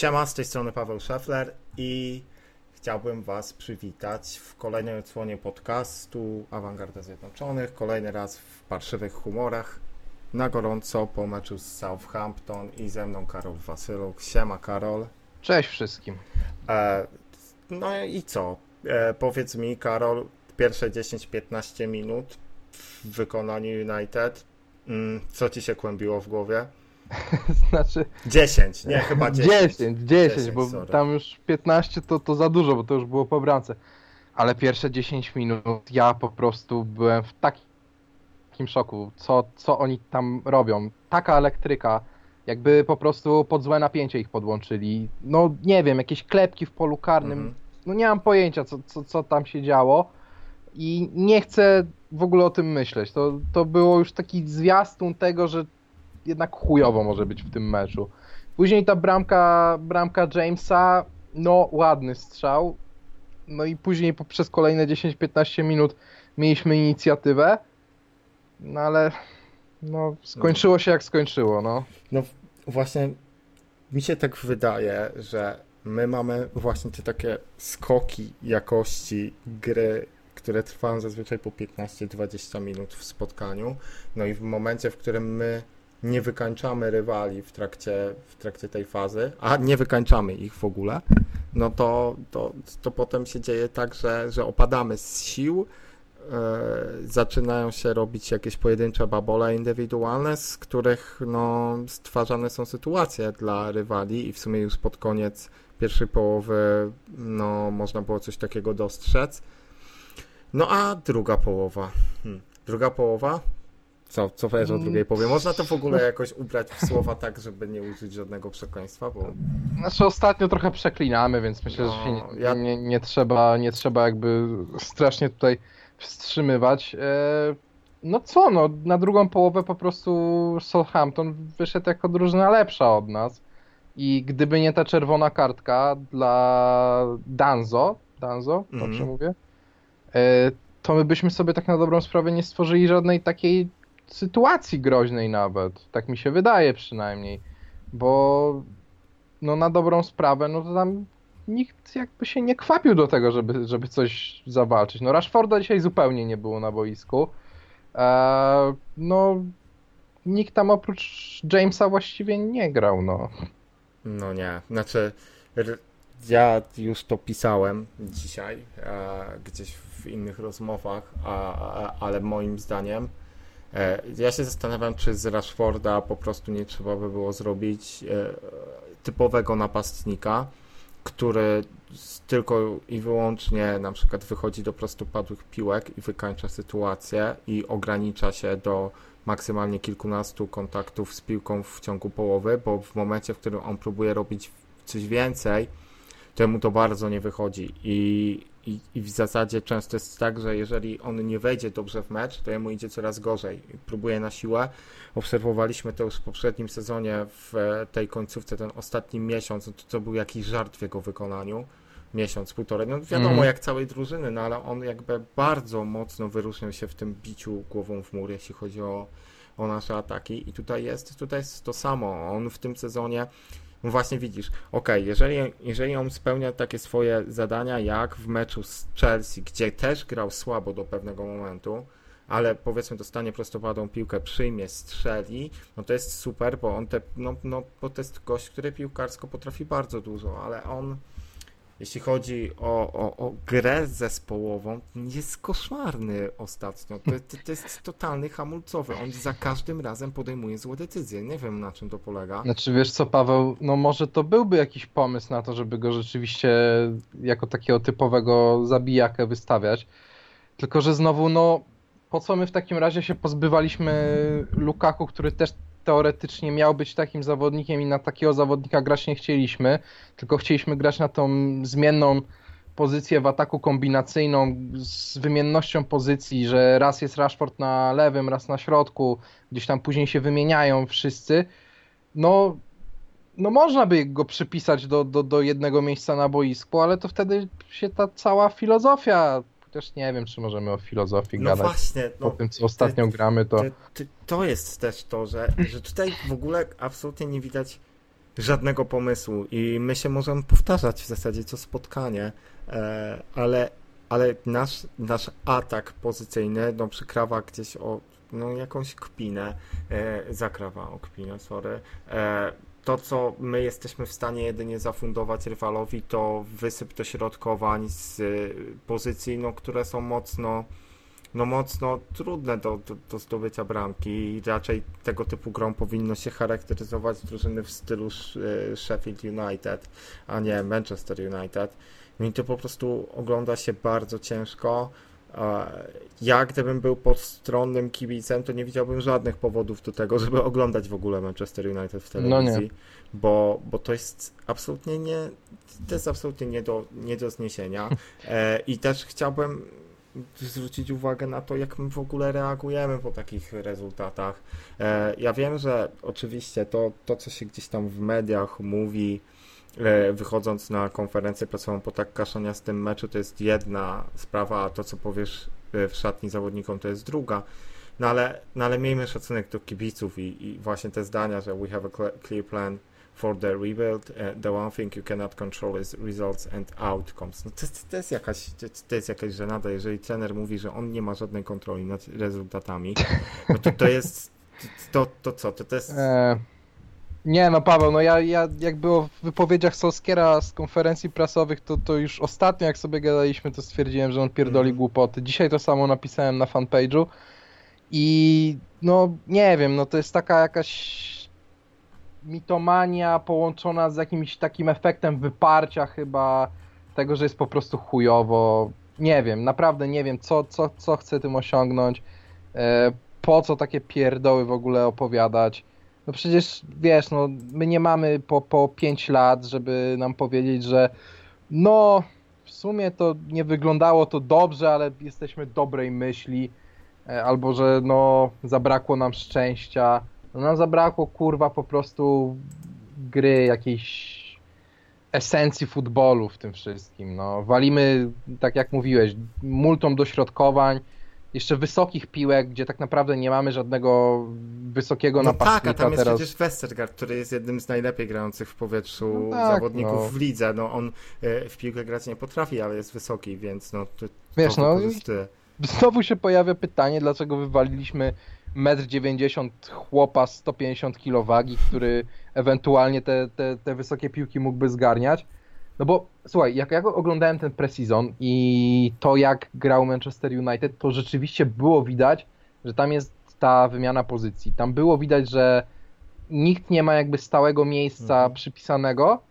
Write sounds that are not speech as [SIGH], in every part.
Siema, z tej strony Paweł Szefler i chciałbym Was przywitać w kolejnej odsłonie podcastu Awangarda Zjednoczonych. Kolejny raz w parszywych humorach. Na gorąco po meczu z Southampton i ze mną Karol Wasyluk. Siema Karol. Cześć wszystkim. E, no i co? E, powiedz mi Karol, pierwsze 10-15 minut w wykonaniu United, mm, co Ci się kłębiło w głowie? [LAUGHS] znaczy... 10, nie, [LAUGHS] chyba 10. 10, 10, 10 bo sorry. tam już 15 to, to za dużo, bo to już było po bramce. Ale pierwsze 10 minut ja po prostu byłem w takim szoku, co, co oni tam robią. Taka elektryka, jakby po prostu pod złe napięcie ich podłączyli. No nie wiem, jakieś klepki w polu karnym. Mhm. No nie mam pojęcia, co, co, co tam się działo. I nie chcę w ogóle o tym myśleć. To, to było już taki zwiastun tego, że jednak chujowo może być w tym meczu. Później ta bramka, bramka Jamesa, no ładny strzał. No i później przez kolejne 10-15 minut mieliśmy inicjatywę. No ale no skończyło się jak skończyło, no. No właśnie mi się tak wydaje, że my mamy właśnie te takie skoki jakości gry, które trwają zazwyczaj po 15-20 minut w spotkaniu. No i w momencie, w którym my nie wykańczamy rywali w trakcie, w trakcie tej fazy, a nie wykańczamy ich w ogóle, no to, to, to potem się dzieje tak, że, że opadamy z sił, e, zaczynają się robić jakieś pojedyncze babole indywidualne, z których no, stwarzane są sytuacje dla rywali i w sumie już pod koniec pierwszej połowy no, można było coś takiego dostrzec. No a druga połowa. Hmm. Druga połowa co, co wiesz o mm. drugiej powie? Można to w ogóle jakoś ubrać w słowa tak, żeby nie użyć żadnego przekleństwa, bo... Znaczy ostatnio trochę przeklinamy, więc myślę, no, że się nie, ja... nie, nie, trzeba, nie trzeba jakby strasznie tutaj wstrzymywać. E, no co, no na drugą połowę po prostu Southampton wyszedł jako drużyna lepsza od nas i gdyby nie ta czerwona kartka dla Danzo, Danzo, mm. dobrze mówię, e, to my byśmy sobie tak na dobrą sprawę nie stworzyli żadnej takiej sytuacji groźnej nawet. Tak mi się wydaje przynajmniej. Bo no na dobrą sprawę, no to tam nikt jakby się nie kwapił do tego, żeby, żeby coś zawalczyć. No Rashforda dzisiaj zupełnie nie było na boisku. Eee, no nikt tam oprócz Jamesa właściwie nie grał, no. No nie, znaczy ja już to pisałem dzisiaj e, gdzieś w innych rozmowach, a, a, ale moim zdaniem ja się zastanawiam, czy z Rashforda po prostu nie trzeba by było zrobić e, typowego napastnika, który tylko i wyłącznie na przykład wychodzi do prostopadłych piłek i wykańcza sytuację i ogranicza się do maksymalnie kilkunastu kontaktów z piłką w ciągu połowy, bo w momencie, w którym on próbuje robić coś więcej, to mu to bardzo nie wychodzi. I i, I, w zasadzie często jest tak, że jeżeli on nie wejdzie dobrze w mecz, to jemu idzie coraz gorzej. Próbuje na siłę. Obserwowaliśmy to już w poprzednim sezonie, w tej końcówce, ten ostatni miesiąc, no to, to był jakiś żart w jego wykonaniu. Miesiąc, półtorej. No wiadomo, mm. jak całej drużyny, no ale on jakby bardzo mocno wyróżniał się w tym biciu głową w mur, jeśli chodzi o, o nasze ataki. I tutaj jest, tutaj jest to samo. On w tym sezonie no właśnie widzisz, ok, jeżeli, jeżeli on spełnia takie swoje zadania jak w meczu z Chelsea, gdzie też grał słabo do pewnego momentu, ale powiedzmy dostanie prostowadą piłkę, przyjmie, strzeli, no to jest super, bo on te, no, no, bo to jest gość, który piłkarsko potrafi bardzo dużo, ale on jeśli chodzi o, o, o grę zespołową, jest koszmarny ostatnio. To, to, to, jest totalny hamulcowy. On za każdym razem podejmuje złe decyzje. Nie wiem, na czym to polega. Znaczy, wiesz co, Paweł, no może to byłby jakiś pomysł na to, żeby go rzeczywiście jako takiego typowego zabijakę wystawiać. Tylko, że znowu, no, po co my w takim razie się pozbywaliśmy Lukaku, który też teoretycznie miał być takim zawodnikiem i na takiego zawodnika grać nie chcieliśmy, tylko chcieliśmy grać na tą zmienną pozycję w ataku kombinacyjną z wymiennością pozycji, że raz jest Rashford na lewym, raz na środku, gdzieś tam później się wymieniają wszyscy. No, no można by go przypisać do, do, do jednego miejsca na boisku, ale to wtedy się ta cała filozofia Chociaż nie wiem, czy możemy o filozofii no gadać. Właśnie, no, po tym, co ostatnio gramy, to... To jest też to, że, że tutaj w ogóle absolutnie nie widać żadnego pomysłu i my się możemy powtarzać w zasadzie co spotkanie, e, ale, ale nasz, nasz atak pozycyjny no, przykrawa gdzieś o no, jakąś kpinę, e, zakrawa o kpinę, sorry. To, co my jesteśmy w stanie jedynie zafundować rywalowi, to wysyp dośrodkowań z pozycji, no, które są mocno no mocno trudne do, do, do zdobycia bramki i raczej tego typu grą powinno się charakteryzować drużyny w stylu e, Sheffield United, a nie Manchester United. No i to po prostu ogląda się bardzo ciężko. Ja, gdybym był podstronnym kibicem, to nie widziałbym żadnych powodów do tego, żeby oglądać w ogóle Manchester United w telewizji, no bo, bo to jest absolutnie nie, to jest absolutnie nie do, nie do zniesienia. [LAUGHS] E, I też chciałbym zwrócić uwagę na to, jak my w ogóle reagujemy po takich rezultatach. E, ja wiem, że oczywiście to, to co się gdzieś tam w mediach mówi, wychodząc na konferencję prasową po tak kaszaniastym meczu, to jest jedna sprawa, a to, co powiesz e, w szatni zawodnikom, to jest druga. No ale, no ale miejmy szacunek do kibiców i, i właśnie te zdania, że we have a clear plan for the rebuild, uh, the one thing you cannot control is results and outcomes. No to, to, jest jakaś, to, to jest jakaś żenada, jeżeli trener mówi, że on nie ma żadnej kontroli nad rezultatami, no to to jest, to, to co, to, to jest... Nie no Paweł, no ja, ja jak było w wypowiedziach Solskiera z konferencji prasowych, to, to już ostatnio jak sobie gadaliśmy, to stwierdziłem, że on pierdoli mm. głupoty. Dzisiaj to samo napisałem na fanpage'u i no nie wiem, no to jest taka jakaś mitomania połączona z jakimś takim efektem wyparcia chyba tego, że jest po prostu chujowo. Nie wiem, naprawdę nie wiem, co, co, co chcę tym osiągnąć. E, po co takie pierdoły w ogóle opowiadać? No przecież wiesz, no my nie mamy po, po 5 lat, żeby nam powiedzieć, że no w sumie to nie wyglądało to dobrze, ale jesteśmy dobrej myśli, e, albo że no zabrakło nam szczęścia. No nam zabrakło kurwa po prostu gry, jakiejś esencji futbolu w tym wszystkim. No, walimy, tak jak mówiłeś, multą dośrodkowań, jeszcze wysokich piłek, gdzie tak naprawdę nie mamy żadnego wysokiego no napastnika. tak, a tam jest teraz... przecież Westergaard, który jest jednym z najlepiej grających w powietrzu no tak, zawodników no. w lidze. No, on e, w piłkę grać nie potrafi, ale jest wysoki, więc no to, Wiesz, to no, Znowu się pojawia pytanie, dlaczego wywaliliśmy 1,90 m chłopa 150 kg wagi, który ewentualnie te, te, te wysokie piłki mógłby zgarniać. No bo słuchaj, jak ja oglądałem ten preseason i to jak grał Manchester United, to rzeczywiście było widać, że tam jest ta wymiana pozycji. Tam było widać, że nikt nie ma jakby stałego miejsca mhm. przypisanego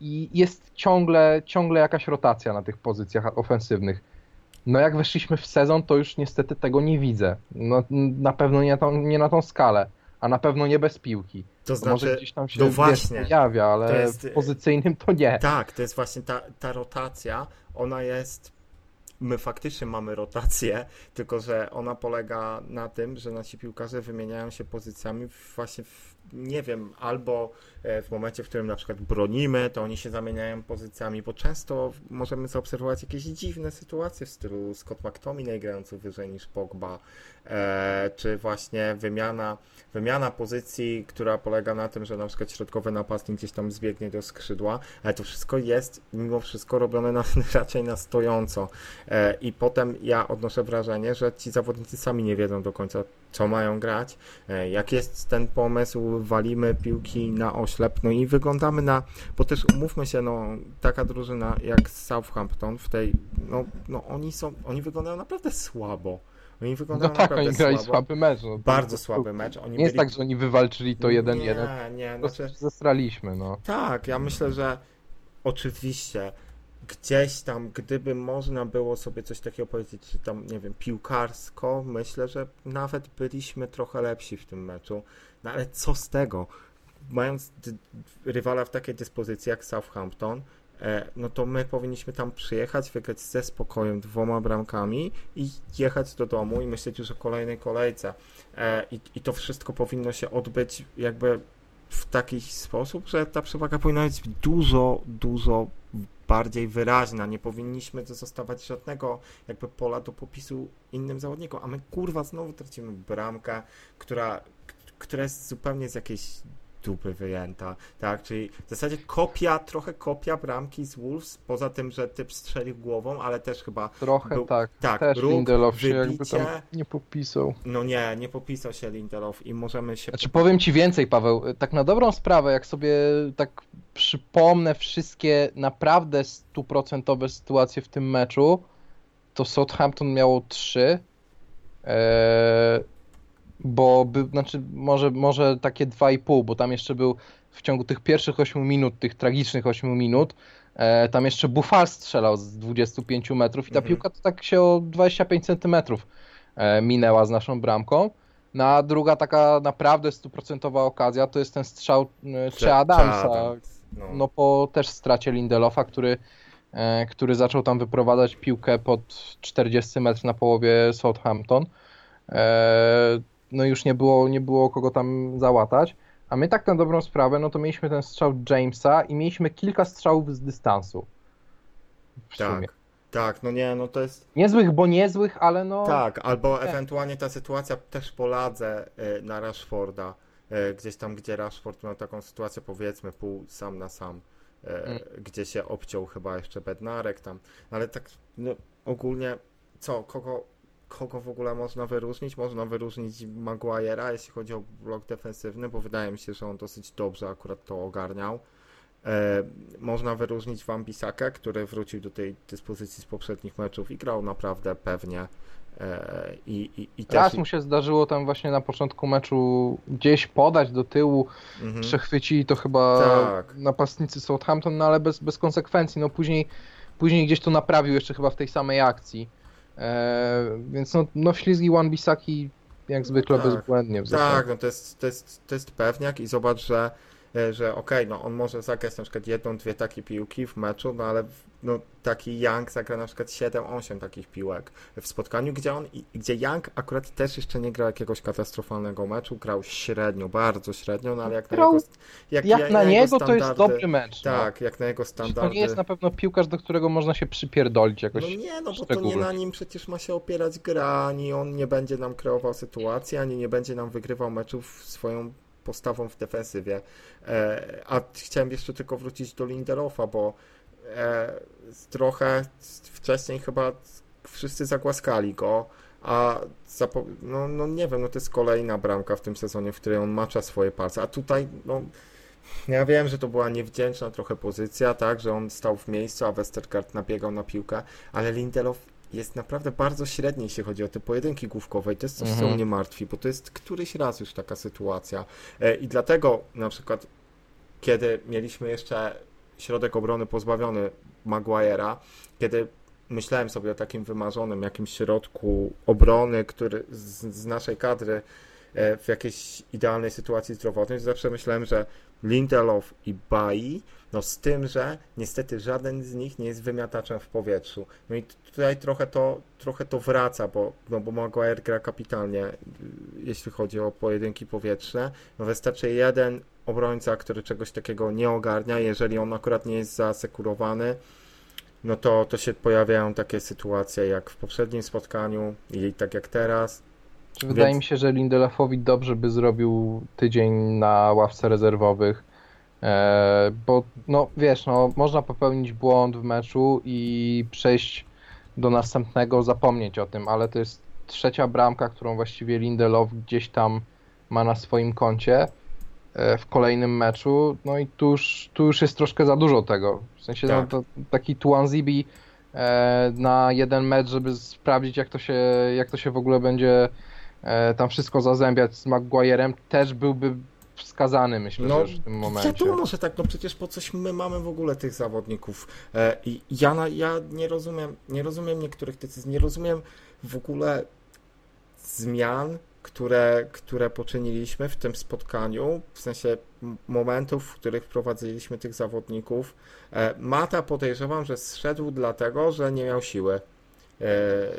i jest ciągle, ciągle jakaś rotacja na tych pozycjach ofensywnych. No jak weszliśmy w sezon, to już niestety tego nie widzę. No, na pewno nie, tą, nie na tą skalę, a na pewno nie bez piłki. To znaczy, może gdzieś tam się no właśnie, pojawia, ale jest, w pozycyjnym to nie. Tak, to jest właśnie ta, ta rotacja, ona jest my faktycznie mamy rotację, tylko że ona polega na tym, że nasi piłkarze wymieniają się pozycjami właśnie w, nie wiem, albo e, w momencie, w którym na przykład bronimy, to oni się zamieniają pozycjami, bo często możemy zaobserwować jakieś dziwne sytuacje w stylu Scott McTominay grający wyżej niż Pogba, e, czy właśnie wymiana, wymiana pozycji, która polega na tym, że na przykład środkowy napastnik gdzieś tam zbiegnie do skrzydła, ale to wszystko jest mimo wszystko robione na, [LAUGHS] raczej na stojąco. E, i potem ja odnoszę wrażenie, że ci zawodnicy sami nie wiedzą do końca, co mają grać, e, jak jest ten pomysł, walimy piłki na oślep, no i wyglądamy na, bo też umówmy się, no taka drużyna jak Southampton w tej, no, no oni są, oni wyglądają naprawdę słabo. Oni wyglądają no tak, oni grali słabo. słaby mecz. No, Bardzo słaby mecz. Oni nie byli... jest tak, że oni wywalczyli to 1-1. Nie, nie. Znaczy... Zestraliśmy, no. Tak, ja myślę, że oczywiście gdzieś tam, gdyby można było sobie coś takiego powiedzieć, że tam, nie wiem, piłkarsko, myślę, że nawet byliśmy trochę lepsi w tym meczu. No ale co z tego? Mając rywala w takiej dyspozycji jak Southampton, e, no to my powinniśmy tam przyjechać, wygrać ze spokojem dwoma bramkami i jechać do domu i myśleć już o kolejnej kolejce. E, I, I to wszystko powinno się odbyć jakby w taki sposób, że ta przewaga powinna być dużo, dużo bardziej wyraźna. Nie powinniśmy zostawać żadnego jakby pola do popisu innym zawodnikom, a my kurwa znowu tracimy bramkę, która, która jest zupełnie z jakiejś dupy wyjęta, tak, czyli w zasadzie kopia, trochę kopia bramki z Wolves, poza tym, że typ strzelił głową, ale też chyba Trochę był- tak. tak, Też ruch, Lindelof się jakby wybicie. tam nie popisał. no nie, nie popisał się Lindelof i możemy się Znaczy powiem ci więcej, Paweł. Tak na dobrą sprawę, jak sobie tak przypomnę wszystkie naprawdę stuprocentowe sytuacje w tym meczu, to Southampton miało trzy. Eee, bo by, znaczy może, może takie 2,5, bo tam jeszcze był w ciągu tych pierwszych 8 minut, tych tragicznych 8 minut, e, tam jeszcze Buffal strzelał z 25 metrów i ta Mhm. piłka to tak się o 25 centymetrów e, minęła z naszą bramką. No a druga taka naprawdę stuprocentowa okazja to jest ten strzał e, Che Adamsa, Adams, no. no po też stracie Lindelofa, który, e, który zaczął tam wyprowadzać piłkę pod 40 metrów na połowie Southampton. E, no już nie było, nie było kogo tam załatać. A my tak na dobrą sprawę, no to mieliśmy ten strzał Jamesa i mieliśmy kilka strzałów z dystansu. W sumie. tak, tak, no nie, no to jest Niezłych, bo niezłych, ale no. Tak, albo tak. ewentualnie ta sytuacja też po ladze y, na Rashforda, y, gdzieś tam, gdzie Rashford miał taką sytuację, powiedzmy, pół sam na sam, y, Mm. gdzie się obciął chyba jeszcze Bednarek tam, ale tak no, ogólnie, co, kogo, kogo w ogóle można wyróżnić? Można wyróżnić Maguire'a, jeśli chodzi o blok defensywny, bo wydaje mi się, że on dosyć dobrze akurat to ogarniał. E, można wyróżnić Van Bissakę, który wrócił do tej dyspozycji z poprzednich meczów i grał naprawdę pewnie. E, i, i, i też, Raz mu się zdarzyło tam właśnie na początku meczu gdzieś podać do tyłu, Mhm. przechwycili to chyba Tak. napastnicy Southampton, no ale bez, bez konsekwencji. No później, później gdzieś to naprawił jeszcze chyba w tej samej akcji. E, więc no, no ślizgi Wan Bissaki jak zwykle tak. bezbłędnie w. Tak, no to jest, to jest, to jest pewniak i zobacz, że, e, że okej, no on może zagrać na przykład jedną, dwie takie piłki w meczu, no ale no, taki Young zagra na przykład 7-8 takich piłek w spotkaniu, gdzie on, gdzie Young akurat też jeszcze nie grał jakiegoś katastrofalnego meczu, grał średnio, bardzo średnio, no ale jak Grał- na jego, jak, Jak na niego to jest standardy- dobry mecz. no. Tak, jak na jego Znaczy, To standardy. nie jest na pewno piłkarz, do którego można się przypierdolić jakoś. No nie, no bo to nie na nim przecież ma się opierać gra, ani on nie będzie nam kreował sytuacji, ani nie będzie nam wygrywał meczów swoją postawą w defensywie. E, a chciałem jeszcze tylko wrócić do Lindelofa, bo trochę wcześniej chyba wszyscy zagłaskali go, a no, no nie wiem, no to jest kolejna bramka w tym sezonie, w której on macza swoje palce, a tutaj no ja wiem, że to była niewdzięczna trochę pozycja, tak, że on stał w miejscu, a Westergaard nabiegał na piłkę, ale Lindelof jest naprawdę bardzo średni, jeśli chodzi o te pojedynki główkowe i to jest coś, co Mhm. mnie martwi, bo to jest któryś raz już taka sytuacja E, i dlatego na przykład kiedy mieliśmy jeszcze środek obrony pozbawiony Maguire'a, kiedy myślałem sobie o takim wymarzonym jakimś środku obrony, który z, z naszej kadry w jakiejś idealnej sytuacji zdrowotnej, zawsze myślałem, że Lindelof i Bai, no z tym, że niestety żaden z nich nie jest wymiataczem w powietrzu. No i tutaj trochę to, trochę to wraca, bo, no bo Maguire gra kapitalnie, y, jeśli chodzi o pojedynki powietrzne. No wystarczy jeden obrońca, który czegoś takiego nie ogarnia, jeżeli on akurat nie jest zasekurowany, no to, to się pojawiają takie sytuacje jak w poprzednim spotkaniu i tak jak teraz. Czy Wydaje Więc- mi się, że Lindelofowi dobrze by zrobił tydzień na ławce rezerwowych, e, bo no wiesz, no można popełnić błąd w meczu i przejść do następnego, zapomnieć o tym, ale to jest trzecia bramka, którą właściwie Lindelof gdzieś tam ma na swoim koncie e, w kolejnym meczu, no i tu już, tu już jest troszkę za dużo tego, w sensie Tak. no, to, taki Tuanzibi e, na jeden mecz, żeby sprawdzić jak to się, jak to się w ogóle będzie tam wszystko zazębiać z Maguirem, też byłby wskazany, myślę, No, że w tym momencie. Wiadomo, że tak, no przecież po coś my mamy w ogóle tych zawodników. E, I ja, na, ja nie rozumiem, nie rozumiem niektórych decyzji, nie rozumiem w ogóle zmian, które, które poczyniliśmy w tym spotkaniu, w sensie momentów, w których wprowadziliśmy tych zawodników. E, Mata podejrzewam, że zszedł dlatego, że nie miał siły. E,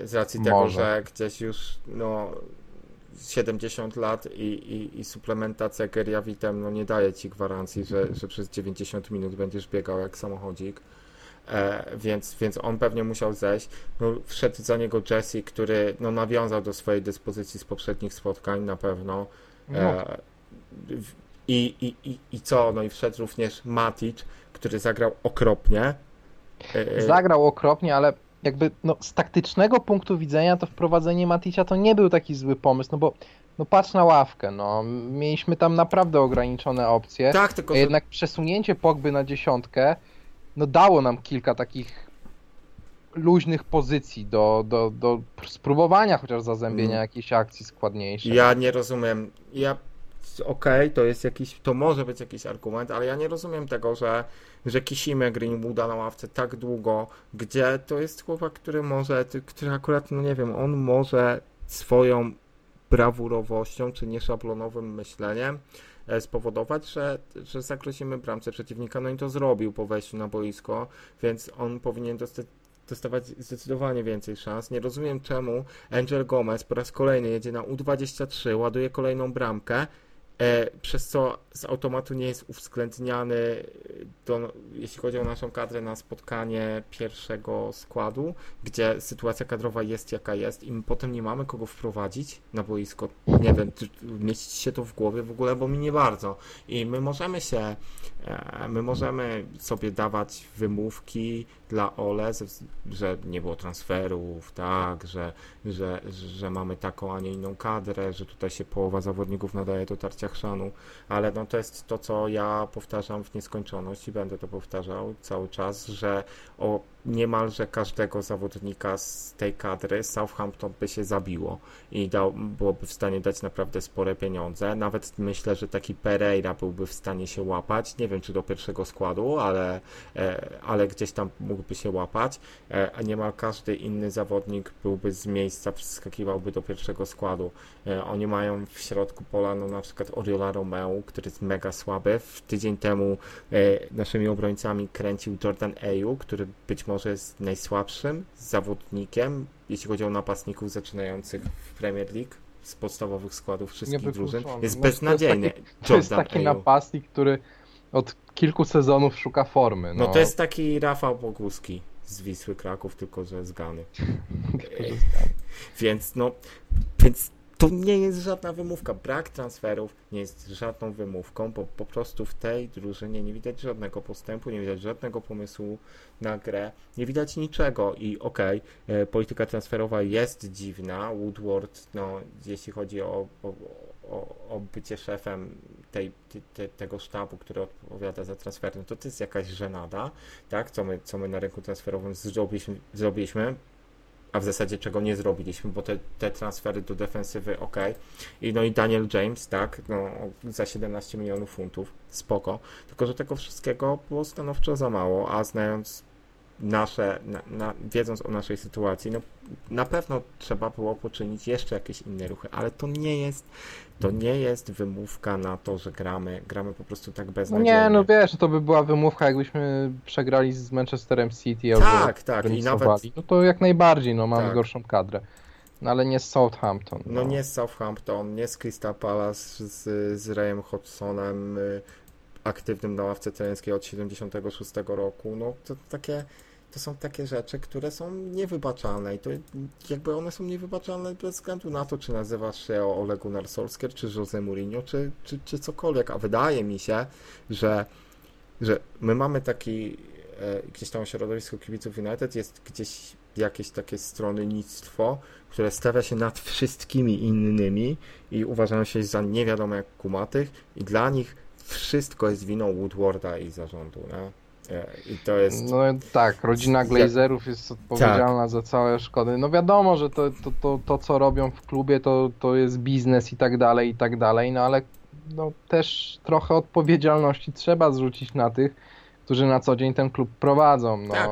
Z racji tego, Może. że gdzieś już no, 70 lat i, i, i suplementacja geriawitem no, nie daje ci gwarancji, że, że przez 90 minut będziesz biegał jak samochodzik. E, więc, więc on pewnie musiał zejść. No, wszedł za niego Jesse, który no, nawiązał do swojej dyspozycji z poprzednich spotkań na pewno. No, E, w- I, i, i, I co? No i wszedł również Matic, który zagrał okropnie. E, zagrał okropnie, ale jakby no, z taktycznego punktu widzenia to wprowadzenie Maticia to nie był taki zły pomysł, no bo no patrz na ławkę, no mieliśmy tam naprawdę ograniczone opcje. Tak, tylko że... jednak przesunięcie Pogby na dziesiątkę no dało nam kilka takich luźnych pozycji do, do, do spróbowania chociaż zazębienia mm. jakiejś akcji składniejszej. Ja nie rozumiem. Ja okej, okay, to jest jakiś, to może być jakiś argument, ale ja nie rozumiem tego, że, że kisimy Greenwooda na ławce tak długo, gdzie to jest chłopak, który może, który akurat, no nie wiem, on może swoją brawurowością czy nieszablonowym myśleniem e, spowodować, że, że zagrozimy bramce przeciwnika. No i to zrobił po wejściu na boisko, więc on powinien dostać dostawać zdecydowanie więcej szans. Nie rozumiem czemu Angel Gomez po raz kolejny jedzie na U23, ładuje kolejną bramkę przez co z automatu nie jest uwzględniany, e, do, jeśli chodzi o naszą kadrę, na spotkanie pierwszego składu, gdzie sytuacja kadrowa jest jaka jest i my potem nie mamy kogo wprowadzić na boisko. Nie wiem, mieści się to w głowie w ogóle, bo mi nie bardzo. I my możemy się, e, my możemy sobie dawać wymówki dla Ole, że nie było transferów, tak, że, że, że mamy taką, a nie inną kadrę, że tutaj się połowa zawodników nadaje do tarcia chrzanu, ale no to jest to, co ja powtarzam w nieskończoność i będę to powtarzał cały czas, że o niemalże każdego zawodnika z tej kadry Southampton by się zabiło i dał, byłoby w stanie dać naprawdę spore pieniądze. Nawet myślę, że taki Pereira byłby w stanie się łapać. Nie wiem, czy do pierwszego składu, ale, e, ale gdzieś tam mógłby się łapać. E, a niemal każdy inny zawodnik byłby z miejsca, wskakiwałby do pierwszego składu. E, oni mają w środku pola no, na przykład Oriola Romeo, który jest mega słaby. W tydzień temu naszymi obrońcami kręcił Jordan Ayu, który być może jest najsłabszym zawodnikiem, jeśli chodzi o napastników zaczynających w Premier League z podstawowych składów wszystkich drużyn. Jest no, beznadziejny. To jest taki, to jest taki napastnik, który od kilku sezonów szuka formy. No, no to jest taki Rafał Boguski z Wisły Kraków, tylko że z Gany. [LAUGHS] więc no, więc to nie jest żadna wymówka. Brak transferów nie jest żadną wymówką, bo po prostu w tej drużynie nie widać żadnego postępu, nie widać żadnego pomysłu na grę, nie widać niczego i okej, okay, e, polityka transferowa jest dziwna. Woodward, no, jeśli chodzi o, o, o, o bycie szefem tej, te, tego sztabu, który odpowiada za transfery, no to to jest jakaś żenada, tak, co my, co my na rynku transferowym zrobiliśmy, zrobiliśmy a w zasadzie czego nie zrobiliśmy, bo te, te transfery do defensywy ok. I no i Daniel James, tak, no, za 17 milionów funtów, spoko. Tylko, że tego wszystkiego było stanowczo za mało, a znając nasze, na, na, wiedząc o naszej sytuacji, no na pewno trzeba było poczynić jeszcze jakieś inne ruchy, ale to nie jest to nie jest wymówka na to, że gramy, gramy po prostu tak beznadziejnie. No nie, no wiesz, to by była wymówka, jakbyśmy przegrali z Manchesterem City tak, tak, i nawet... No to jak najbardziej, no mamy tak. gorszą kadrę. No ale nie z Southampton. No. no nie z Southampton, nie z Crystal Palace, z, z Rayem Hodgsonem, y, aktywnym na ławce trenerskiej od 76 roku. No to takie to są takie rzeczy, które są niewybaczalne i to jakby one są niewybaczalne bez względu na to, czy nazywasz się Ole Gunnar Solskjaer, czy Jose Mourinho, czy, czy, czy cokolwiek, a wydaje mi się, że, że my mamy taki e, gdzieś tam środowisko kibiców United jest gdzieś jakieś takie stronnictwo, które stawia się nad wszystkimi innymi i uważają się za nie wiadomo jak kumatych i dla nich wszystko jest winą Woodwarda i zarządu. Nie? I to jest. No tak, rodzina Glazerów jest odpowiedzialna tak. za całe szkody. No wiadomo, że to, to, to, to, co robią w klubie, to, to jest biznes i tak dalej, i tak dalej, no ale no, też trochę odpowiedzialności trzeba zrzucić na tych, którzy na co dzień ten klub prowadzą. No. Tak.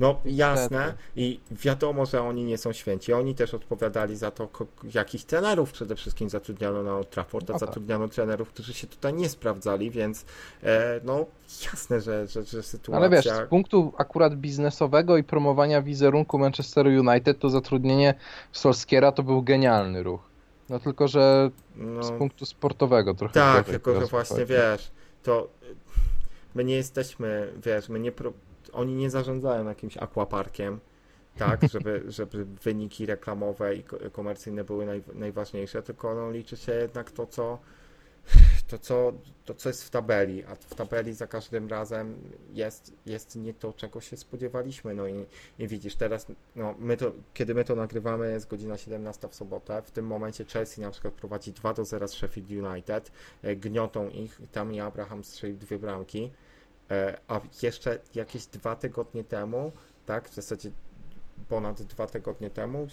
No jasne i wiadomo, że oni nie są święci. Oni też odpowiadali za to, jakich trenerów przede wszystkim zatrudniano na Old Trafford, a no tak. zatrudniano trenerów, którzy się tutaj nie sprawdzali, więc e, no jasne, że, że, że sytuacja... Ale wiesz, z punktu akurat biznesowego i promowania wizerunku Manchester United, to zatrudnienie Solskiera to był genialny ruch. No tylko, że no, z punktu sportowego trochę... Tak, tylko, że właśnie chodzi. wiesz, to my nie jesteśmy, wiesz, my nie... Pro oni nie zarządzają jakimś aquaparkiem, tak, [LAUGHS] żeby, żeby wyniki reklamowe i komercyjne były naj, najważniejsze, tylko no, liczy się jednak to, co to co, to co jest w tabeli, a w tabeli za każdym razem jest, jest nie to, czego się spodziewaliśmy. No i, i widzisz, teraz, no, my to, kiedy my to nagrywamy, jest godzina 17 w sobotę. W tym momencie Chelsea na przykład prowadzi 2 do 0 z Sheffield United, e, gniotą ich, tam i Abraham strzelił dwie bramki. E, a jeszcze jakieś dwa tygodnie temu, tak, w zasadzie ponad dwa tygodnie temu,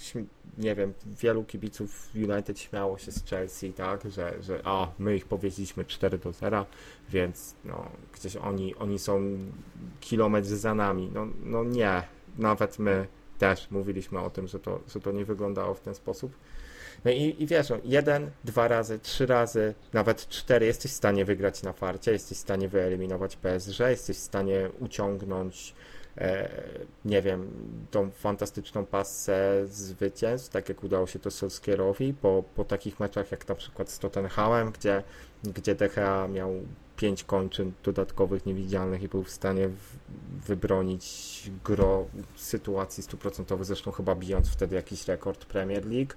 nie wiem, wielu kibiców United śmiało się z Chelsea, tak, że, że a, my ich powiedzieliśmy 4 do 0, więc no, gdzieś oni, oni są kilometr za nami. No, no nie, nawet my też mówiliśmy o tym, że to, że to nie wyglądało w ten sposób. No i, i wiesz, no, jeden, dwa razy, trzy razy, nawet cztery jesteś w stanie wygrać na farcie, jesteś w stanie wyeliminować PSG, jesteś w stanie uciągnąć E, nie wiem, tą fantastyczną pasę zwycięstw, tak jak udało się to Solskierowi po, po takich meczach jak na przykład z Tottenhamem, gdzie, gdzie DHA miał pięć kończyn dodatkowych, niewidzialnych i był w stanie w, wybronić gro sytuacji stuprocentowych, zresztą chyba bijąc wtedy jakiś rekord Premier League.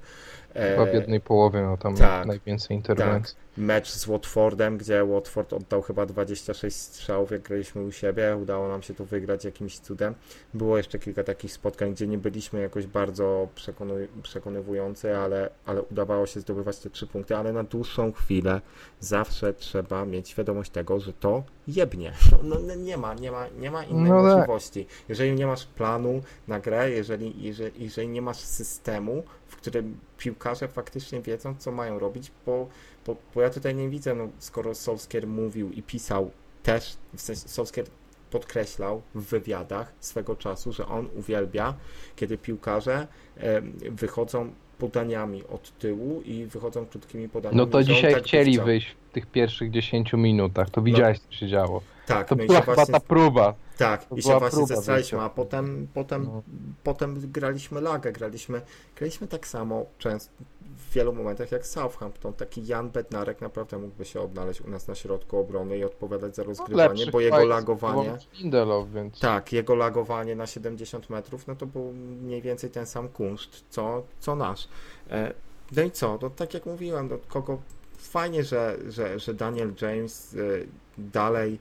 Chyba w jednej połowie miał tam tak, najwięcej interwencji. Tak. Mecz z Watfordem, gdzie Watford oddał chyba 26 strzałów, jak graliśmy u siebie. Udało nam się to wygrać jakimś cudem. Było jeszcze kilka takich spotkań, gdzie nie byliśmy jakoś bardzo przekony, przekonywujący, ale, ale udawało się zdobywać te trzy punkty, ale na dłuższą chwilę zawsze trzeba mieć świadomość tego, że to jebnie. No, no nie ma, nie ma, nie ma innej no tak. możliwości. Jeżeli nie masz planu na grę, jeżeli, jeżeli, jeżeli nie masz systemu, w którym piłkarze faktycznie wiedzą, co mają robić, bo, bo, bo ja tutaj nie widzę, no, skoro Solskier mówił i pisał też, w sensie Solskier podkreślał w wywiadach swego czasu, że on uwielbia, kiedy piłkarze e, wychodzą podaniami od tyłu i wychodzą krótkimi podaniami. No to dzisiaj tak chcieli wyjść w tych pierwszych 10 minutach, to widziałeś, no. co się działo. Tak, to no była właśnie... ta próba. Tak, to i się właśnie zestraliśmy, a potem, potem, no. potem graliśmy lagę, graliśmy, graliśmy tak samo często w wielu momentach jak Southampton. Taki Jan Bednarek naprawdę mógłby się odnaleźć u nas na środku obrony i odpowiadać za no, rozgrywanie, no bo jego lagowanie. Lindelof, więc... Tak, jego lagowanie na 70 metrów, no to był mniej więcej ten sam kunszt, co, co nasz. E, no i co? No, tak jak mówiłem, do kogo fajnie, że, że, że Daniel James y, dalej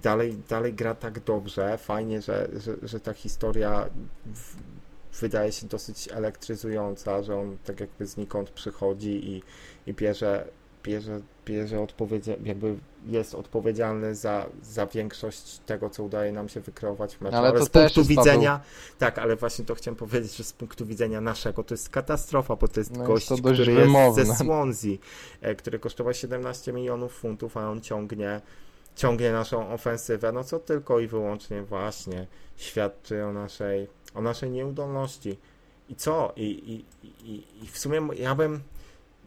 dalej, dalej gra tak dobrze. Fajnie, że, że, że ta historia w, wydaje się dosyć elektryzująca, że on tak jakby znikąd przychodzi i, i bierze, bierze, bierze odpowiedzialność, jakby jest odpowiedzialny za, za większość tego, co udaje nam się wykreować w meczu. Ale, ale z punktu widzenia, tak, ale właśnie to chciałem powiedzieć, że z punktu widzenia naszego to jest katastrofa, bo to jest no gość, jest to który wymowne. jest ze Swansea, e, który kosztował 17 milionów funtów, a on ciągnie ciągnie naszą ofensywę, no co tylko i wyłącznie właśnie świadczy o naszej, o naszej nieudolności. I co? I, i, i, I w sumie ja bym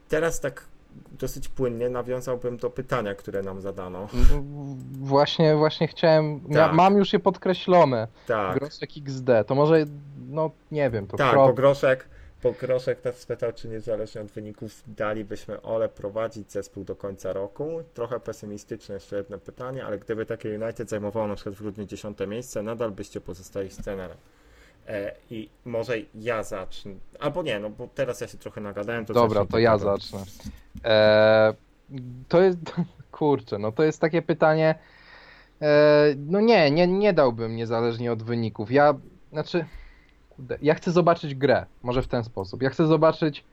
teraz tak dosyć płynnie nawiązałbym do pytania, które nam zadano. No, właśnie, właśnie chciałem, tak. mam już je podkreślone. Tak. Groszek XD, to może, no nie wiem, to Tak, pro... bo Groszek, Pokroszek też spytał, czy niezależnie od wyników dalibyśmy Ole prowadzić zespół do końca roku. Trochę pesymistyczne jeszcze jedno pytanie, ale gdyby takie United zajmowało na przykład w grudniu 10 miejsce, nadal byście pozostali z trenerem. E, I może ja zacznę, albo nie, no bo teraz ja się trochę nagadałem. To Dobra, to ja zacznę. E, to jest, [LAUGHS] kurczę, no to jest takie pytanie, e, no nie, nie, nie dałbym niezależnie od wyników. Ja, znaczy ja chcę zobaczyć grę, może w ten sposób. Ja chcę zobaczyć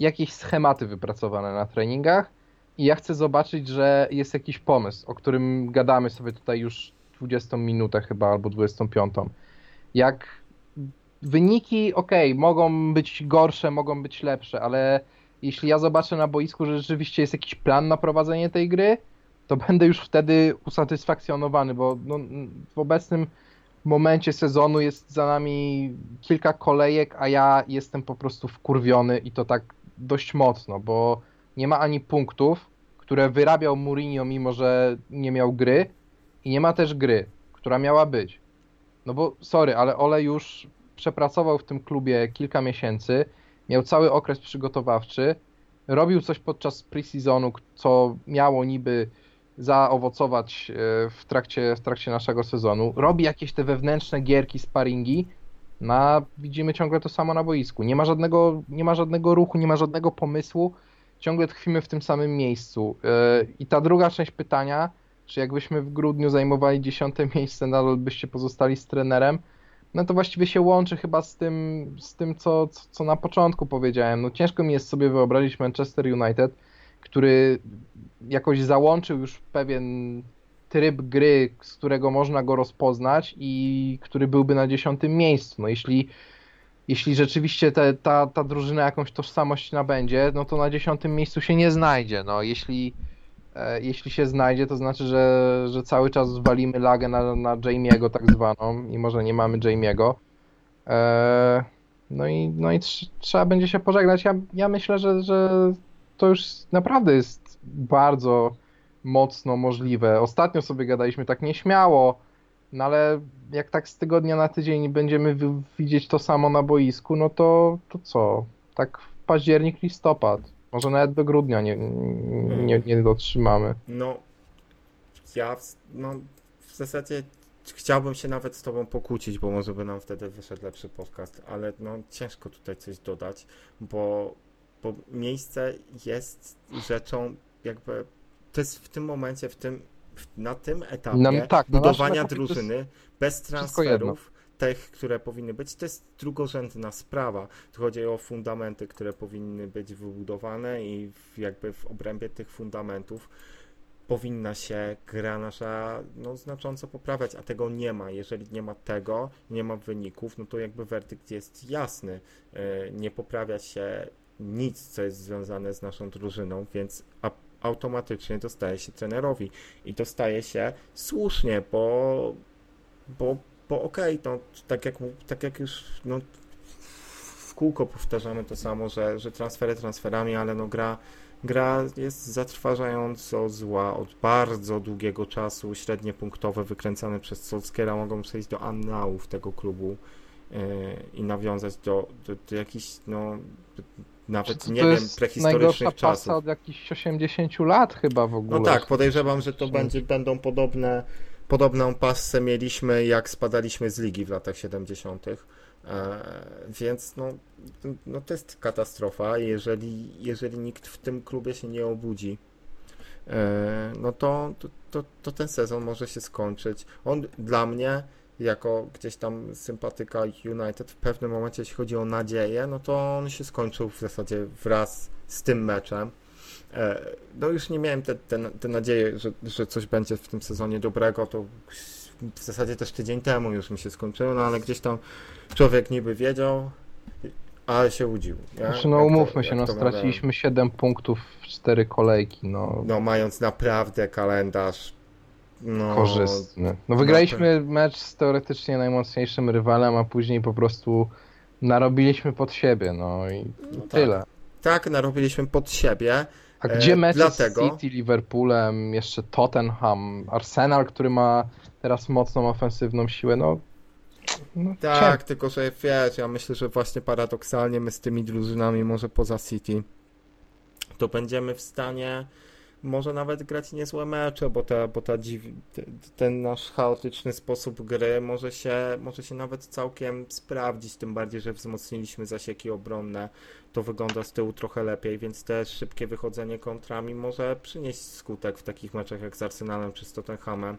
jakieś schematy wypracowane na treningach i ja chcę zobaczyć, że jest jakiś pomysł, o którym gadamy sobie tutaj już 20 minutę chyba albo 25. Jak wyniki, ok, mogą być gorsze, mogą być lepsze, ale jeśli ja zobaczę na boisku, że rzeczywiście jest jakiś plan na prowadzenie tej gry, to będę już wtedy usatysfakcjonowany, bo no, w obecnym momencie sezonu jest za nami kilka kolejek, a ja jestem po prostu wkurwiony i to tak dość mocno, bo nie ma ani punktów, które wyrabiał Mourinho, mimo że nie miał gry, i nie ma też gry, która miała być. No bo sorry, ale Ole już przepracował w tym klubie kilka miesięcy, miał cały okres przygotowawczy, robił coś podczas pre-seasonu, co miało niby zaowocować e, w trakcie, w trakcie naszego sezonu. Robi jakieś te wewnętrzne gierki, sparingi, no a widzimy ciągle to samo na boisku. Nie ma żadnego, nie ma żadnego ruchu, nie ma żadnego pomysłu, ciągle tkwimy w tym samym miejscu. Yy, I ta druga część pytania, czy jakbyśmy w grudniu zajmowali dziesiąte [LAUGHS] miejsce, nadal byście pozostali z trenerem? No to właściwie się łączy chyba z tym, z tym co, co, co na początku powiedziałem. No ciężko mi jest sobie wyobrazić Manchester United, który jakoś załączył już pewien tryb gry, z którego można go rozpoznać i który byłby na dziesiątym miejscu. No jeśli, jeśli rzeczywiście te, ta, ta drużyna jakąś tożsamość nabędzie, no to na dziesiątym miejscu się nie znajdzie. No jeśli, e, jeśli się znajdzie, to znaczy, że, że cały czas zwalimy lagę na, na Jamie'ego tak zwaną, mimo że nie mamy Jamie'ego. E, no i, no i tr trzeba będzie się pożegnać. Ja, ja myślę, że, że to już naprawdę jest bardzo mocno możliwe. Ostatnio sobie gadaliśmy tak nieśmiało, no ale jak tak z tygodnia na tydzień będziemy widzieć to samo na boisku, no to, to co? Tak w październik, listopad. Może nawet do grudnia nie, nie, nie dotrzymamy. No, ja no, w zasadzie chciałbym się nawet z tobą pokłócić, bo może by nam wtedy wyszedł lepszy podcast, ale no ciężko tutaj coś dodać, bo, bo miejsce jest rzeczą jakby to jest w tym momencie, w tym, na tym etapie no, tak, budowania no, drużyny bez transferów, tych, które powinny być, to jest drugorzędna sprawa. Tu chodzi o fundamenty, które powinny być wybudowane i jakby w obrębie tych fundamentów powinna się gra nasza no, znacząco poprawiać, a tego nie ma. Jeżeli nie ma tego, nie ma wyników, no to jakby werdykt jest jasny. E, nie poprawia się nic, co jest związane z naszą drużyną, więc automatycznie dostaje się trenerowi. I to staje się słusznie, bo, bo, bo okej, okay, no, tak, jak, tak jak już no, w kółko powtarzamy to samo, że, że transfery transferami, ale no gra, gra jest zatrważająco zła od bardzo długiego czasu. Średnie punktowe wykręcane przez Solskiera mogą przejść do annałów tego klubu yy, i nawiązać do, do, do jakichś no, nawet nie wiem, prehistorycznych czasów. od jakichś 80 lat chyba w ogóle. No tak, podejrzewam, że to będzie, będą podobne, podobną passę mieliśmy jak spadaliśmy z ligi w latach 70. E, więc no, no to jest katastrofa, jeżeli, jeżeli nikt w tym klubie się nie obudzi. E, no to, to, to, to ten sezon może się skończyć. On dla mnie jako gdzieś tam sympatyka United w pewnym momencie, jeśli chodzi o nadzieję, no to on się skończył w zasadzie wraz z tym meczem. E, no już nie miałem te, te, te nadzieje, że, że coś będzie w tym sezonie dobrego, to w zasadzie też tydzień temu już mi się skończyło, no ale gdzieś tam człowiek niby wiedział, ale się udził. Znaczy, no umówmy to, się, no straciliśmy 7 punktów w 4 kolejki, no. No mając naprawdę kalendarz no, korzystny. No wygraliśmy no, mecz z teoretycznie najmocniejszym rywalem, a później po prostu narobiliśmy pod siebie, no i no tyle. Tak. tak, narobiliśmy pod siebie. A gdzie e, mecze dlatego... z City, Liverpoolem, jeszcze Tottenham, Arsenal, który ma teraz mocną ofensywną siłę, no no, tak, tylko że wiesz, ja myślę, że właśnie paradoksalnie my z tymi drużynami, może poza City, to będziemy w stanie może nawet grać niezłe mecze, bo, ta, bo ta dziw... ten nasz chaotyczny sposób gry może się, może się nawet całkiem sprawdzić, tym bardziej, że wzmocniliśmy zasieki obronne, to wygląda z tyłu trochę lepiej, więc też szybkie wychodzenie kontrami może przynieść skutek w takich meczach jak z Arsenalem czy z Tottenhamem,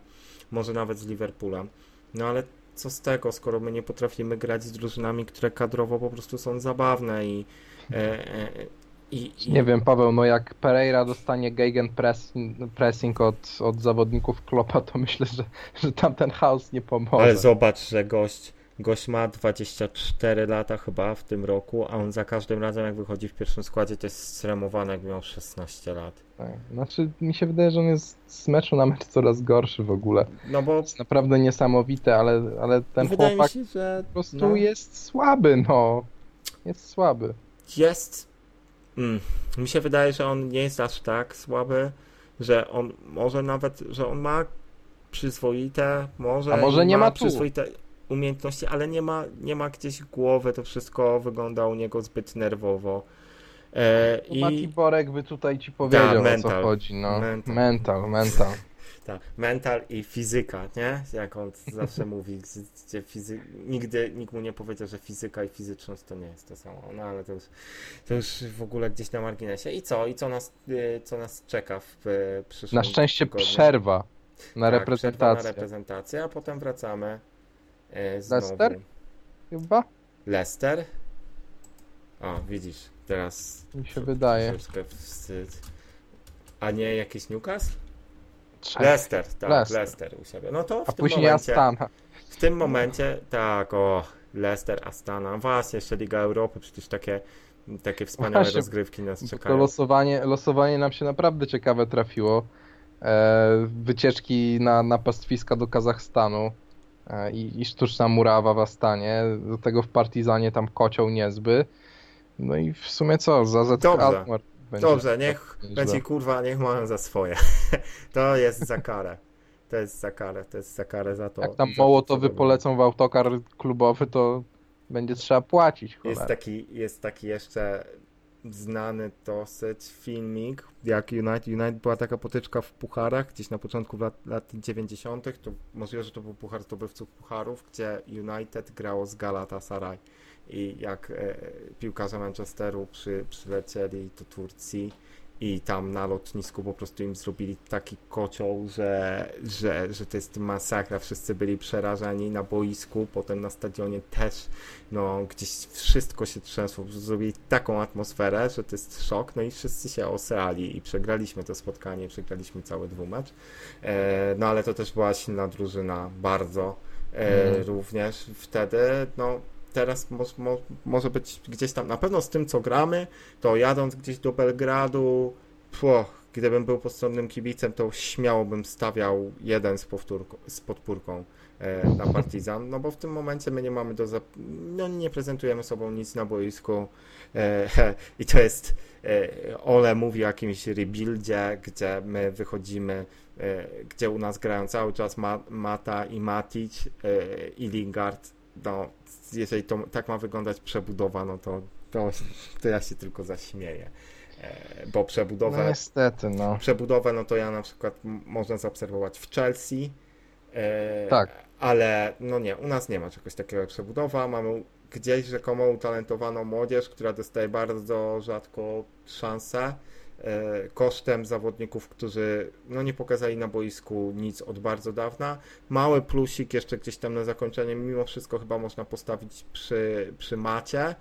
może nawet z Liverpoolem. No ale co z tego, skoro my nie potrafimy grać z drużynami, które kadrowo po prostu są zabawne i e, e, i, i... Nie wiem, Paweł, no jak Pereira dostanie gegen press, pressing od, od zawodników Klopa, to myślę, że, że tam ten chaos nie pomoże. Ale zobacz, że gość, gość ma 24 lata chyba w tym roku, a on za każdym razem jak wychodzi w pierwszym składzie to jest stremowany jak miał 16 lat. Tak. Znaczy mi się wydaje, że on jest z meczu na mecz coraz gorszy w ogóle. No bo... Jest naprawdę niesamowite, ale, ale ten wydaje chłopak się, że... po prostu no... jest słaby, no. Jest słaby. Jest Mm, mi się wydaje, że on nie jest aż tak słaby, że on może nawet, że on ma przyzwoite, może, A może nie ma, ma przyzwoite umiejętności, ale nie ma, nie ma gdzieś głowy, to wszystko wygląda u niego zbyt nerwowo. E, i... Mati Borek by tutaj ci powiedział, Ta, mental, o co chodzi. No. Mental, mental. mental. Tak, mental i fizyka, nie? Jak on zawsze [LAUGHS] mówi, gdzie fizy... nigdy nikt mu nie powiedział, że fizyka i fizyczność to nie jest to samo. No ale to już, to już w ogóle gdzieś na marginesie. I co? I co nas, y, co nas czeka w y, przyszłym Na szczęście tygodniu? przerwa na Tak, przerwa reprezentację. na reprezentację, a potem wracamy e, znowu. Leicester? Chyba? Leicester? O, widzisz, teraz Mi się wydaje. troszeczkę wstyd. A nie jakiś Newcastle? Leicester, tak, Leicester. Leicester. u siebie. No to w A tym później momencie, Astana. w tym momencie, tak, o, Leicester, Astana, właśnie jeszcze Liga Europy, przecież takie, takie wspaniałe Właśnie, rozgrywki nas To czekają. losowanie, losowanie nam się naprawdę ciekawe trafiło. E, wycieczki na, na pastwiska do Kazachstanu e, i, i sztuczna murawa w Astanie. Do tego w Partizanie tam kocioł niezby. No i w sumie co? Za. Alkmaar będzie Dobrze, niech będzie kurwa, niech mają za swoje. [LAUGHS] to jest za karę. To jest za karę, to jest za karę za to. Jak tam Mołotowy polecą w autokar klubowy, to będzie trzeba płacić. Jest taki, jest taki jeszcze znany dosyć filmik, jak United, United była taka potyczka w pucharach, gdzieś na początku lat, lat 90. To możliwe, że to był puchar zdobywców pucharów, gdzie United grało z Galatasaray. I jak e, piłkarze Manchesteru przy, przylecieli do Turcji i tam na lotnisku po prostu im zrobili taki kocioł, że, że, że to jest masakra. Wszyscy byli przerażeni na boisku, potem na stadionie też no gdzieś wszystko się trzęsło, zrobili taką atmosferę, że to jest szok, no i wszyscy się osrali i przegraliśmy to spotkanie, przegraliśmy cały dwumecz, e, no ale to też była silna drużyna, bardzo e, Mhm. również wtedy, no teraz mo, mo, może być gdzieś tam, na pewno z tym co gramy, to jadąc gdzieś do Belgradu, pło, gdybym był postronnym kibicem, to śmiało bym stawiał jeden z, powtórką, z podpórką e, na Partizan, no bo w tym momencie my nie mamy do zap- no nie prezentujemy sobą nic na boisku e, [LAUGHS] i to jest e, Ole mówi o jakimś rebuildzie, gdzie my wychodzimy, e, gdzie u nas grają cały czas Ma- Mata i Matic e, i Lingard, no jeżeli to tak ma wyglądać przebudowa, no to, to, to ja się tylko zaśmieję, e, bo przebudowę No niestety, no. przebudowę, no to ja na przykład można zaobserwować w Chelsea. e, Tak. Ale no nie, u nas nie ma czegoś takiego jak przebudowa. Mamy gdzieś rzekomo utalentowaną młodzież, która dostaje bardzo rzadko szansę. E, Kosztem zawodników, którzy no nie pokazali na boisku nic od bardzo dawna. Mały plusik jeszcze gdzieś tam na zakończenie, mimo wszystko chyba można postawić przy, przy macie,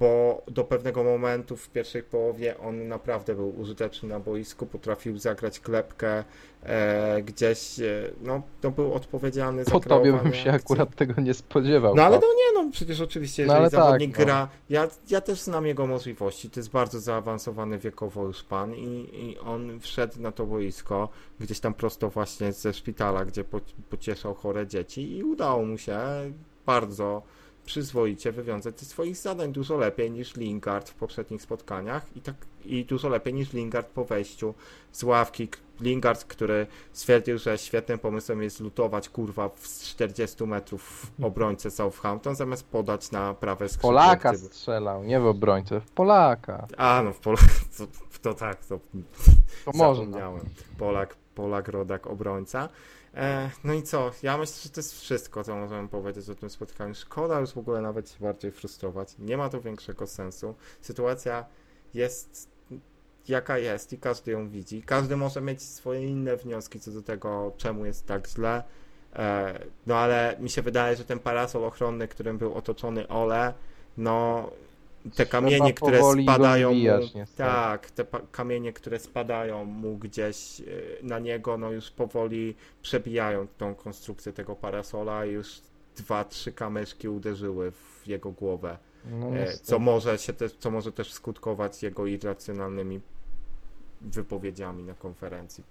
bo do pewnego momentu w pierwszej połowie on naprawdę był użyteczny na boisku, potrafił zagrać klepkę e, gdzieś, e, no to był odpowiedzialny za Po tobie bym się akcji. akurat tego nie spodziewał. No ale Paweł. no nie, no przecież oczywiście, No, jeżeli tak, zawodnik no. gra, ja, ja też znam jego możliwości, to jest bardzo zaawansowany wiekowo już pan i, i on wszedł na to boisko, gdzieś tam prosto właśnie ze szpitala, gdzie po, pocieszał chore dzieci i udało mu się bardzo przyzwoicie wywiązać ze swoich zadań dużo lepiej niż Lingard w poprzednich spotkaniach i tak i dużo lepiej niż Lingard po wejściu z ławki. Lingard, który stwierdził, że świetnym pomysłem jest lutować kurwa z 40 metrów obrońcę Southampton zamiast podać na prawe skrzydło. Polaka strzelał, nie w obrońcę, w Polaka. A no w Pol... [LAUGHS] to, to tak, to To można. Polak, Polak, rodak, obrońca. E, no i co? Ja myślę, że to jest wszystko, co możemy powiedzieć o tym spotkaniu. Szkoda już w ogóle nawet się bardziej frustrować. Nie ma to większego sensu. Sytuacja jest jaka jest i każdy ją widzi. Każdy może mieć swoje inne wnioski co do tego, czemu jest tak źle. E, no ale mi się wydaje, że ten parasol ochronny, którym był otoczony Ole, no te kamienie, które spadają mu, zwijać, niestety. tak, te kamienie, które spadają mu gdzieś y, na niego, no już powoli przebijają tą konstrukcję tego parasola i już dwa, trzy kamyczki uderzyły w jego głowę, No, e, co może się też, co może też skutkować jego irracjonalnymi wypowiedziami na konferencji,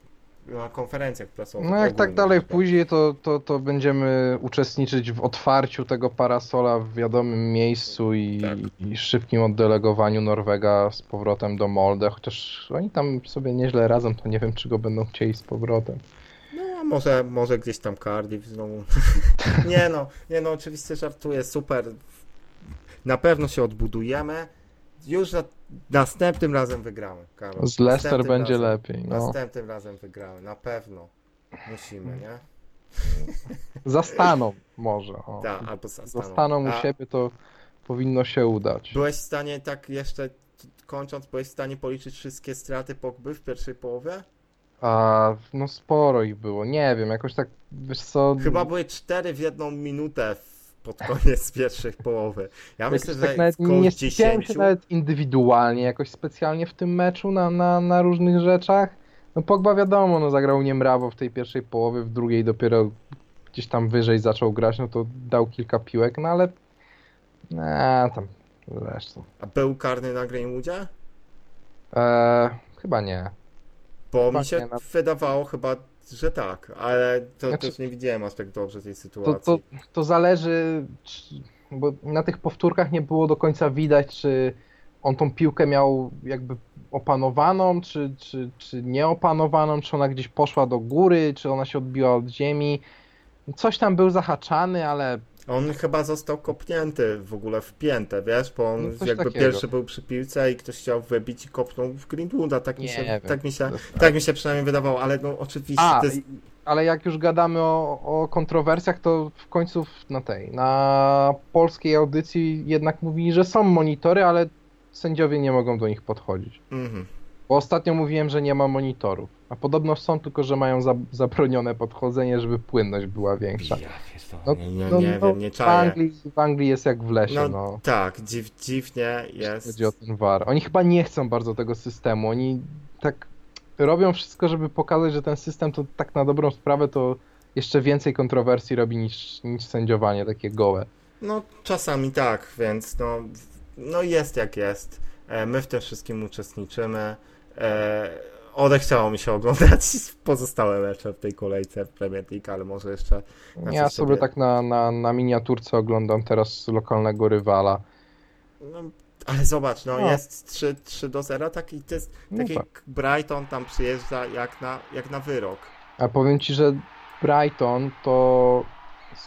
na konferencjach prasowych. No jak tak dalej tak. pójdzie, to, to, to będziemy uczestniczyć w otwarciu tego parasola w wiadomym miejscu i, Tak. i szybkim oddelegowaniu Norwega z powrotem do Molde, chociaż oni tam sobie nieźle radzą, to nie wiem, czy go będą chcieli z powrotem. No, może, może gdzieś tam Cardiff znowu. [LAUGHS] nie no, nie no, oczywiście żartuję, super. Na pewno się odbudujemy. Już za, następnym razem wygramy, Karol. Z Leicester Następnym będzie razem, lepiej. No. Następnym razem wygramy, na pewno. Musimy, nie? [LAUGHS] Zastaną może. O. Tak, albo zastaną. Zastaną u A siebie, to powinno się udać. Byłeś w stanie, tak jeszcze kończąc, byłeś w stanie policzyć wszystkie straty Pogby w pierwszej połowie? A, no sporo ich było. Nie wiem, jakoś tak, wiesz co... Chyba były cztery w jedną minutę w- pod koniec [LAUGHS] pierwszej połowy. Ja jakoś myślę, tak że nawet nie skupiałem 10. się nawet indywidualnie jakoś specjalnie w tym meczu na, na, na różnych rzeczach. No Pogba wiadomo, no zagrał niemrawo w tej pierwszej połowie, w drugiej dopiero gdzieś tam wyżej zaczął grać, no to dał kilka piłek, no ale... Eee, tam zresztą. A był karny na Greenwoodzie? Eee, chyba nie. Bo Chyba mi się nie, na- wydawało chyba, że tak, ale to Znaczy- też nie widziałem aż tak dobrze tej To, sytuacji. to, to zależy, czy, bo na tych powtórkach nie było do końca widać, czy on tą piłkę miał jakby opanowaną, czy, czy, czy nieopanowaną, czy ona gdzieś poszła do góry, czy ona się odbiła od ziemi. Coś tam był zahaczany, ale On chyba został kopnięty w ogóle w piętę, wiesz, bo on No, jakby takiego. pierwszy był przy piłce i ktoś chciał wybić i kopnął w Greenwooda, tak mi Nie się, wiem. tak mi się, tak mi się przynajmniej wydawało, ale no oczywiście A, jest... ale jak już gadamy o, o kontrowersjach, to w końcu na tej, na polskiej audycji jednak mówili, że są monitory, ale sędziowie nie mogą do nich podchodzić. Mhm. Bo ostatnio mówiłem, że nie ma monitorów. A podobno są, tylko że mają za, zabronione podchodzenie, żeby płynność była większa. Ja No, nie, nie, no, nie no, wiem, nie w, czaję. Anglii, w Anglii jest jak w lesie, No, no. Tak, dziw, dziwnie jest. chodzi o ten VAR. Oni chyba nie chcą bardzo tego systemu. Oni tak robią wszystko, żeby pokazać, że ten system to tak na dobrą sprawę to jeszcze więcej kontrowersji robi niż, niż sędziowanie takie gołe. No czasami tak, więc no, no jest jak jest. E, My w tym wszystkim uczestniczymy. Odechciało mi się oglądać [LAUGHS] pozostałe mecze w tej kolejce w Premier League, ale może jeszcze Ja sobie sobie- tak na, na, na miniaturce oglądam teraz lokalnego rywala. No, ale zobacz, no, No. jest 3, 3 do 0, taki, to jest, No taki tak. Brighton tam przyjeżdża jak na, jak na wyrok. A powiem ci, że Brighton to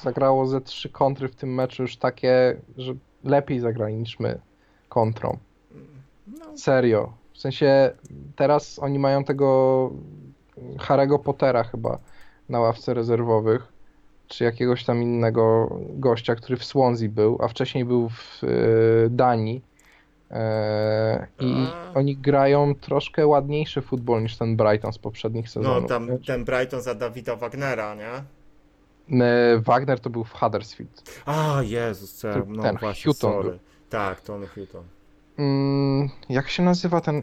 zagrało ze trzy kontry w tym meczu już takie, że lepiej zagrali niż my kontrą. No, Serio. W sensie teraz oni mają tego Harry'ego Pottera chyba na ławce rezerwowych, czy jakiegoś tam innego gościa, który w Swansea był, a wcześniej był w e, Danii. E, I oni grają troszkę ładniejszy futbol niż ten Brighton z poprzednich no sezonów. tam wiesz? ten Brighton za Dawida Wagnera, nie? Wagner to był w Huddersfield. A, Jezus, co, Ten no właśnie, Houghton. Tak, Tony Houghton. Mm, jak się nazywa ten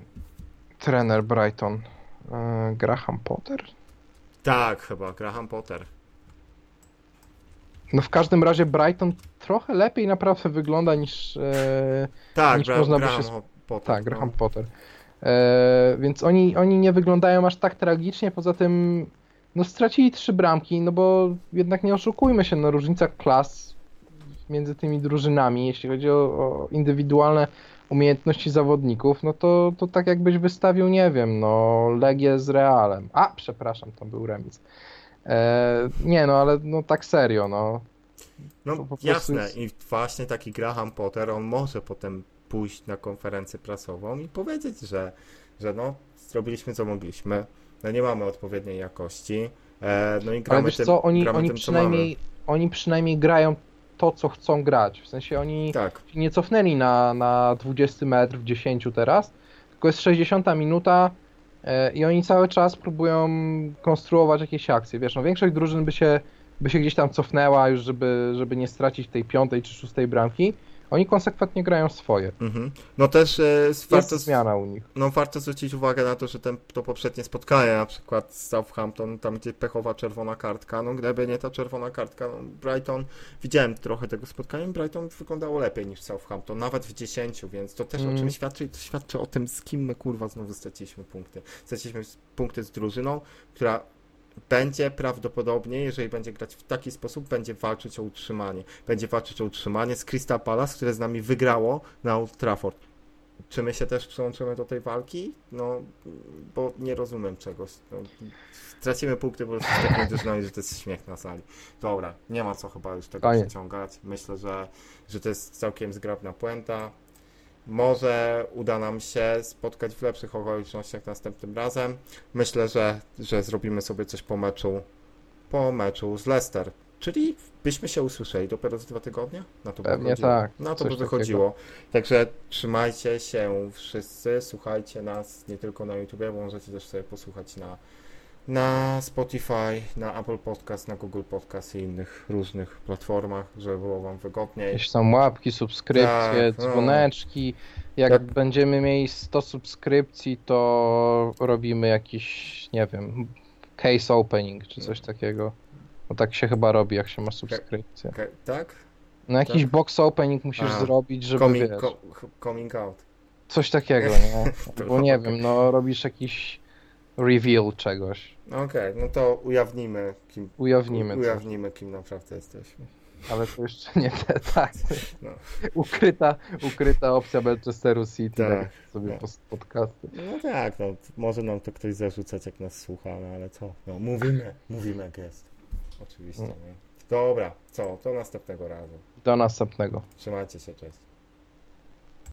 trener Brighton? E, Graham Potter? Tak, chyba, Graham Potter. No w każdym razie Brighton trochę lepiej naprawdę wygląda niż e, Tak, Niż można by Graham się Ho- Potter. tak, no. Graham Potter. E, więc oni, oni nie wyglądają aż tak tragicznie, poza tym no stracili trzy bramki, no bo jednak nie oszukujmy się, no różnica klas między tymi drużynami, jeśli chodzi o, o indywidualne umiejętności zawodników, no to, to tak jakbyś wystawił, nie wiem, no Legię z Realem. A, przepraszam, to był remis. E, nie no, ale no tak serio, no. No jasne jest- i właśnie taki Graham Potter, on może potem pójść na konferencję prasową i powiedzieć, że, że no, zrobiliśmy co mogliśmy, no nie mamy odpowiedniej jakości, e, no i Ale gramy wiesz tym, co, oni, gramy oni, tym, co przynajmniej, oni przynajmniej grają to, co chcą grać. W sensie oni. Tak, nie cofnęli na, na 20 metr w 10 teraz, tylko jest 60 minuta e, i oni cały czas próbują konstruować jakieś akcje. Wiesz, no większość drużyn by się, by się gdzieś tam cofnęła już, żeby, żeby nie stracić tej piątej czy szóstej bramki. Oni konsekwentnie grają swoje. mhm. no też e, Jest warto, zmiana u nich. no, warto zwrócić uwagę na to, że ten, to poprzednie spotkanie, na przykład z Southampton, tam gdzie pechowa czerwona kartka, no gdyby nie ta czerwona kartka, no, Brighton, widziałem trochę tego spotkania, Brighton wyglądało lepiej niż Southampton, nawet w 10, więc to też o Mm. czym świadczy, to świadczy o tym, z kim my kurwa znowu straciliśmy punkty. Straciliśmy punkty z drużyną, która będzie prawdopodobnie, jeżeli będzie grać w taki sposób, będzie walczyć o utrzymanie. Będzie walczyć o utrzymanie z Crystal Palace, które z nami wygrało na Old Trafford. Czy my się też przyłączymy do tej walki? No, bo nie rozumiem czegoś. No, tracimy punkty prostu z taką drużyną, że to jest śmiech na sali. Dobra, nie ma co chyba już tego Koniec. przeciągać. Myślę, że, że to jest całkiem zgrabna puenta. Może uda nam się spotkać w lepszych okolicznościach następnym razem. Myślę, że, że zrobimy sobie coś po meczu po meczu z Leicester. Czyli byśmy się usłyszeli dopiero za dwa tygodnie? Na to by Pewnie wychodziło. tak, Na to by wychodziło. Także trzymajcie się wszyscy, słuchajcie nas nie tylko na YouTube, bo możecie też sobie posłuchać na, na Spotify, na Apple Podcast, na Google Podcast i innych różnych platformach, żeby było Wam wygodniej. Jakieś tam łapki, subskrypcje, Tak, no. dzwoneczki. Jak Jak- będziemy mieli 100 subskrypcji, to robimy jakiś, nie wiem, case opening czy coś takiego. No tak się chyba robi, jak się ma subskrypcję. Okej, tak? No jakiś Tak. box opening musisz A, zrobić, żeby Coming, co, coming out. coś takiego, [LAUGHS] nie? Bo nie okej. wiem, no robisz jakiś reveal czegoś. Okej, no to ujawnimy kim, Ujawnimy to. ujawnimy, kim naprawdę jesteśmy. Ale to jeszcze nie te, [LAUGHS] tak. No. Ukryta, ukryta opcja Manchesteru City, Tak, tak, sobie post- podcasty. No tak, no, może nam to ktoś zarzucać, jak nas słucha, no ale co? No, mówimy, mówimy jak jest. Oczywiście, No. nie? Dobra, co? To następnego razu. Do następnego. Trzymajcie się, cześć.